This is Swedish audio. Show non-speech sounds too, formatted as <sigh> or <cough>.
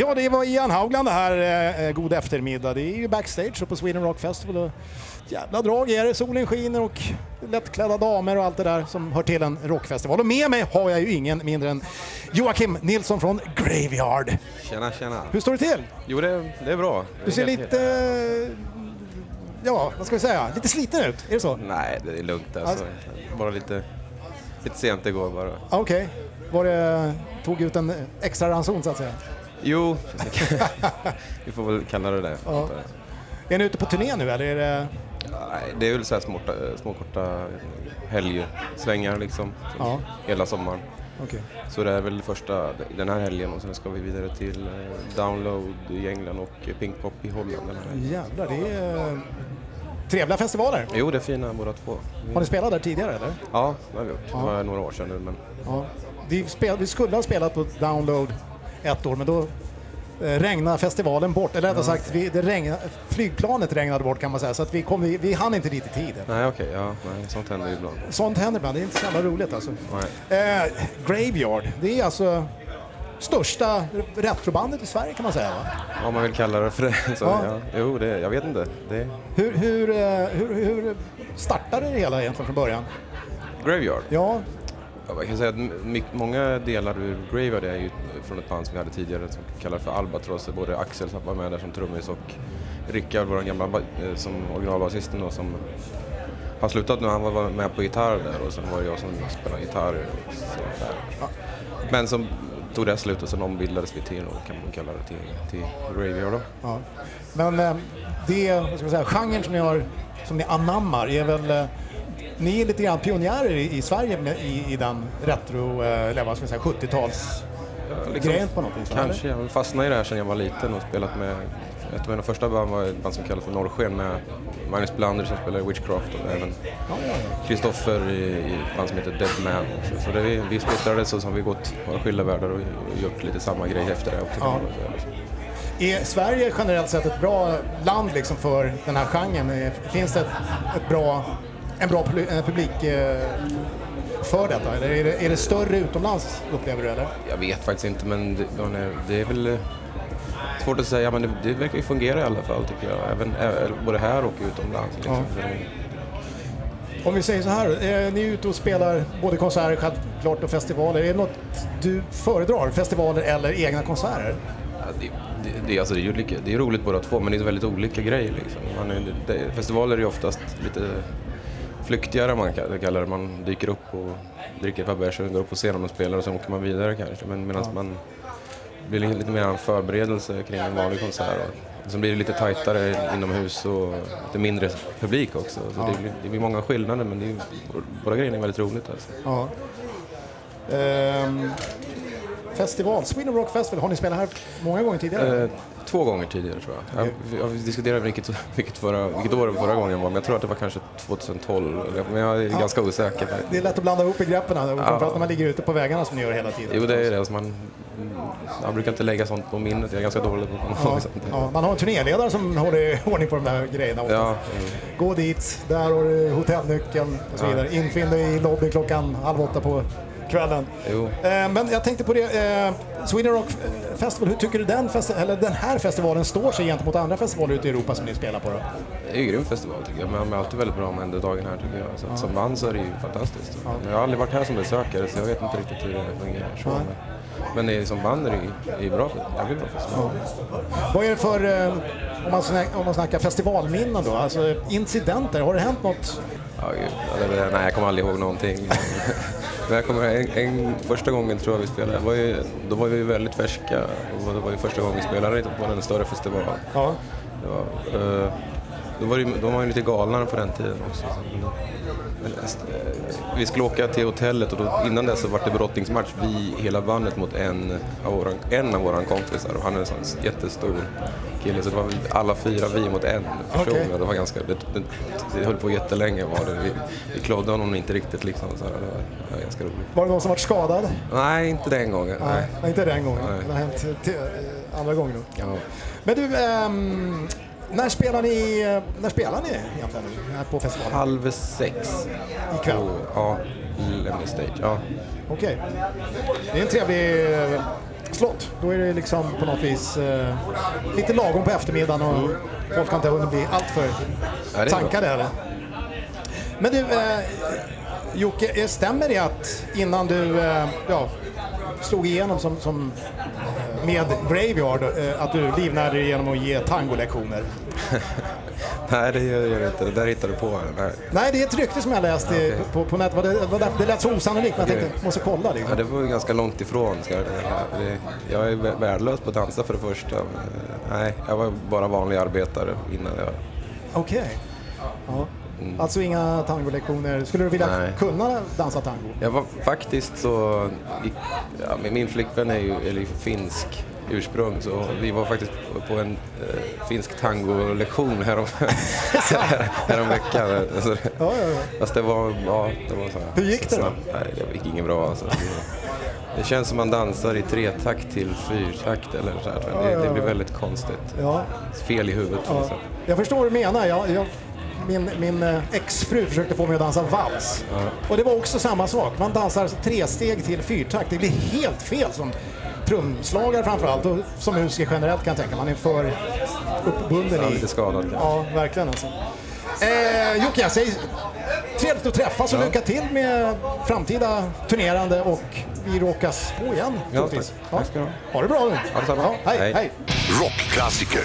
Ja, det var Ian Haugland det här. Eh, god eftermiddag. Det är ju backstage på Sweden Rock Festival. Och jävla drag är det. Solen skiner och lättklädda damer och allt det där som hör till en rockfestival. Och med mig har jag ju ingen mindre än Joakim Nilsson från Graveyard. Tjena, tjena. Hur står det till? Jo, det, det är bra. Du ser lite... Ja, vad ska vi säga? Lite sliten ut. Är det så? Nej, det är lugnt alltså. Bara lite, lite sent igår bara. Okej. Var det... Tog ut en extra ranson så att säga? Jo, vi får väl kalla det det. Ja. Är ni ute på turné nu eller är det... Nej, det är väl så här små, små korta helgsvängar liksom. Ja. Hela sommaren. Okej. Så det är väl första den här helgen och sen ska vi vidare till eh, Download i England och Pink Pop i Holland. Jävlar, det är trevliga festivaler. Jo, det är fina båda två. Har ni spelat där tidigare eller? Ja, det har vi gjort. Det var några år sedan nu men Ja. Vi, spel, vi skulle ha spelat på Download ett år men då eh, regnade festivalen bort. Eller rättare sagt, vi, det regnade, flygplanet regnade bort kan man säga. Så att vi, kom, vi, vi hann inte dit i tid. nej okej, ja, nej, sånt händer ibland. Sånt händer ibland, det är inte så jävla roligt alltså. Eh, Graveyard, det är alltså största retrobandet i Sverige kan man säga va? Om man vill kalla det för det. Så, Ja. ja. Jo, det, jag vet inte. Det, Hur, hur, eh, hur, hur startade det hela egentligen från början? Graveyard. Ja, Ja, Jag kan säga att my- många delar ur Graveyard är ju från ett band som vi hade tidigare som vi kallar för Albatross. Både Axel som var med där som trummis och Rickard, vår gamla eh, som originalbasisten då, som har slutat nu. Han var med på gitarr där och sen var det jag som spelade gitarr. Och så där. Men som tog det slut och sen ombildades vi till, kan man kalla det, till, till Graveyard då. Ja. Men eh, det, vad ska man säga, genren som ni, har, som ni anammar är väl... eh, Ni är lite grann pionjärer i, i Sverige med, i, i den retro, eh, eller vad ska man säga, 70-tals... Liksom, Grejen på va, Kanske, jag fastnade i det här sedan jag var liten och spelat med, ett av mina första band var ett band som kallades för Norrsken med Magnus Blander som spelar Witchcraft och även. Kristoffer i, i ett band som heter Dead Man. Så, så det vi, vi splittrades och så har vi gått våra skilda världar och, och gjort lite samma grej efter det. Till Ja. Är Sverige generellt sett ett bra land liksom för den här genren? Finns det ett, ett bra, en bra publi- publik eh, för detta? Eller är det, är det större utomlands, upplever du? Eller? Jag vet faktiskt inte men det, det- är väl eh, svårt att säga men det, det verkar ju fungera i alla fall tycker jag. Även, ä- både här och utomlands. Liksom. Ja. Om vi säger så här, eh, ni är ute och spelar både konserter självklart och festivaler. Är det något du föredrar? Festivaler eller egna konserter? Ja, det, det, det, alltså det, är ju lika, det är roligt båda två men det är väldigt olika grejer. Liksom. Är, det, festivaler är ju oftast lite flyktigare man kallar det. Man dyker upp och dricker ett par bärs och går upp på scenen och spelar och sen åker man vidare kanske. Men medan man blir lite, mer en förberedelse kring en vanlig konsert. Och sen blir det lite tajtare inomhus och lite mindre publik också. Så det, blir, det blir många skillnader men det är, båda grejerna är väldigt roligt. Alltså. Ja. Ehm, festival, Sweden Rock Festival, har ni spelat här många gånger tidigare? Eh, två gånger tidigare tror jag. Jag, jag diskuterade vilket, vilket, förra, vilket år förra gången var, men jag tror att det var kanske 2012. eller- Men jag är ganska osäker. Det är lätt att blanda ihop begreppen, framförallt när man ligger ute på vägarna som ni gör hela tiden. Jo, det är det. Alltså man, jag brukar inte lägga sånt på minnet. Jag är ganska dålig på <laughs> sånt. Ja, man har en turnéledare som håller ordning på de där grejerna. Ja, Gå dit, där har du hotellnyckeln och så Ja. vidare. Infinn dig i lobbyn klockan halv åtta på kvällen. jo. Eh, men jag tänkte på det, eh, Sweden Rock Festival, hur tycker du den, eller den här festivalen står sig gentemot andra festivaler ute i Europa som ni spelar på? Då? Det är ju en grym festival tycker jag, men de är alltid väldigt bra med dagen här tycker jag. Så att som band så är det ju fantastiskt. Men jag har aldrig varit här som besökare så jag vet inte riktigt hur det fungerar. Så, men, men det är, som band är det ju bra, jävligt bra festival. Vad är det för, eh, om, man snackar, om man snackar festivalminnen då, alltså incidenter, har det hänt något? Ja, gud. Ja, nej, jag kommer aldrig ihåg någonting. <laughs> Men jag kommer en, en, första gången tror jag vi spelade, var ju, då var vi väldigt färska. Och det var ju första gången vi spelade på en större festival. Ja. Det var, eh, då, var det, då var ju lite galnare på den tiden också. Men, eh, vi skulle åka till hotellet och då, innan dess så var det brottningsmatch, vi hela bandet mot en av våra, en av våra kompisar och han är en sån jättestor kille så det var alla fyra vi mot en person. Och Det var ganska, det, det, det höll på jättelänge var det. Vi, vi klådde honom inte riktigt liksom. Så det, var, det var ganska roligt. Var det någon som varit skadad? Nej, inte den gången. Nej, Nej. inte den gången. Nej. Det har hänt till, eh, andra gånger. Då. Ja. Men du, ehm, när spelar ni, eh, när spelar ni egentligen här på festivalen? Halv sex. Ikväll? Ja, Lemmy Stage. Ja. Okej. Det är en trevlig, slott. Då är det liksom på något vis eh, lite lagom på eftermiddagen och folk har inte hunnit bli alltför Ja, tankade heller. Men du, eh, Jocke, eh, stämmer det att innan du eh, ja, slog igenom som, som eh, med Graveyard, eh, att du livnärde dig genom att ge tangolektioner? <laughs> Nej, det gör jag inte. Det där hittar du på. Nej. Nej, det är ett rykte som jag läste Okej. på, på nätet. Det, det, det lät så osannolikt, men jag tänkte, måste kolla. Ja, Liksom. det var ju ganska långt ifrån. Ska jag, jag är vä- värdelös på att dansa för det första. Nej, jag var bara vanlig arbetare innan jag... Okej. Ja. Alltså inga tangolektioner. Skulle du vilja Nej. kunna dansa tango? Jag var faktiskt så... Ja, min flickvän är ju eller finsk ursprung så vi var faktiskt på en eh, finsk tangolektion härom, <laughs> häromveckan. Alltså, Ja, ja, ja. Fast det var, ja, det var så här. Hur gick det då? Nej, det gick inget bra alltså. Det, känns som man dansar i tretakt till fyrtakt eller så här. Det, det blir väldigt konstigt. Fel i huvudet liksom. Jag förstår vad du menar. Jag, jag, min min eh, exfru försökte få mig att dansa vals. Och det var också samma sak. Man dansar tre steg till fyrtakt. Det blir helt fel som trumslagare framförallt och som musiker generellt kan jag tänka. Man är för uppbunden Ja, i... lite skadad. Ja, verkligen alltså. Eh, Jocke, jag säger trevligt att träffas och Ja. lycka till med framtida turnerande och vi råkas på igen. Ja, tack. Tack ska du ha. Ha det bra nu. Ha detsamma. Ja, hej, Hej. hej. Rockklassiker.